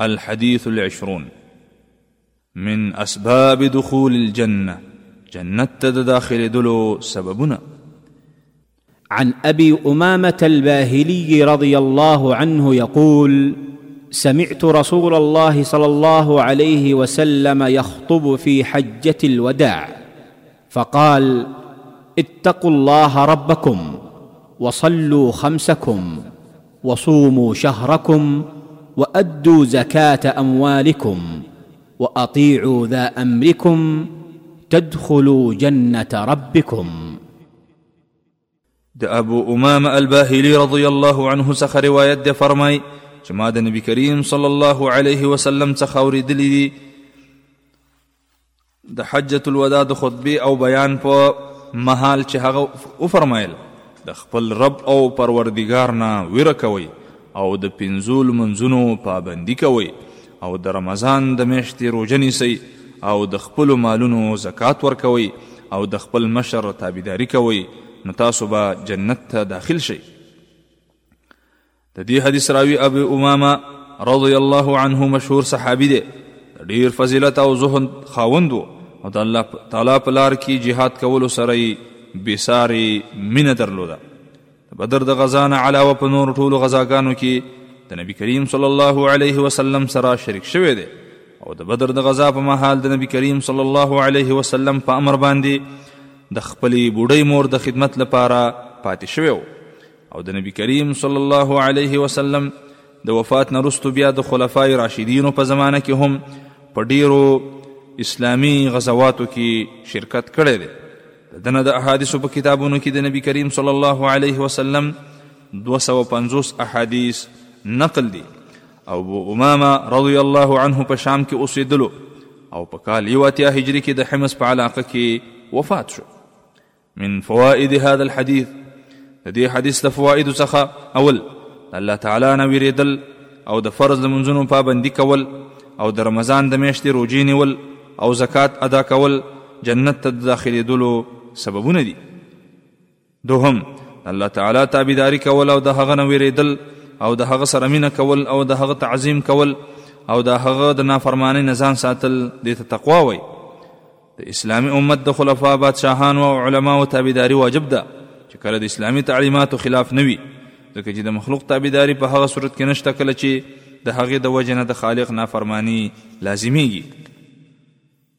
الحديث العشرون من أسباب دخول الجنة جنة داخل دلو سببنا عن أبي أمامة الباهلي رضي الله عنه يقول سمعت رسول الله صلى الله عليه وسلم يخطب في حجة الوداع فقال اتقوا الله ربكم وصلوا خمسكم وصوموا شهركم وادوا زكاه اموالكم واطيعوا ذا امركم تدخلوا جنه ربكم د ابو امام الباهلی رضی الله عنه څخه روایت دی فرمای چې ما د نبی کریم صلی الله علیه وسلم څخه اوریدلی دی د حجۃ الوداع د خطبه او بیان په مهال چې هغه او فرمایل د خپل رب او پروردگار نه ویره کوي او د پنځول منځونو پابندي کوي او د رمضان د میاشتې روژه نیسئ او د خپلو مالونو زکات ورکوئ او د خپل مشر تابعداري کوئ نو تاسو به جنت ته داخل شئ د دې حدیث راوی ابي امامه رضی الله عنه مشهور صحابي دی ډیر فضیلت او زهد خاوند وو او د الله تعالی په لار کې جهاد کولو سره یې بېسارې مینه درلوده د بدر د غزا نه علاوه په نور ټولو غزاګانو کې د نبی کریم صلی الله علیه وسلم سره شریک شوی دی او د بدر د غزا په مهال د نبی کریم صلی الله علیه وسلم په امر باندې د خپلې بوډۍ مور د خدمت لپاره پاتې شوی او د نبی کریم صلی الله علیه وسلم د وفات نه وروسته بیا د خلفای راشدینو په زمانه کې هم په ډیرو اسلامی غزواتو کې شرکت کړی دی د دنه د احادیثو په کتابونو کې د نبی کریم صلی الله علیه وسلم 250 احادیث نقل دي او ابو امامه رضی الله عنه په شام کې اوسېدلو او په کال یو اتیا هجری کې د حمص په علاقه کې وفات شو من فوائد هذا الحديث د دې حدیث د فوائد څخه اول الله تعالی نه ویریدل او د فرض لمنځونو پابندي کول او د رمضان د میاشتې روزې نیول او زکات ادا کول جنت ته داخليدلو سببونه دي دوهم الله تعالی تابعداري کول او د هغه نه ویریدل او د هغه سره مینه کول او د هغه تعظیم کول او د هغه د نافرمانی نه ځان ساتل د تقوا وي د اسلامي امت د خلفا بادشاهانو او علماو تابعداري واجب ده چې کله د اسلامي تعلیماتو خلاف نه وي ځکه چې د مخلوق تابعداري په هغه صورت کې نشته کله چې د هغې د وجه نه د خالق نافرمانی لازمیږي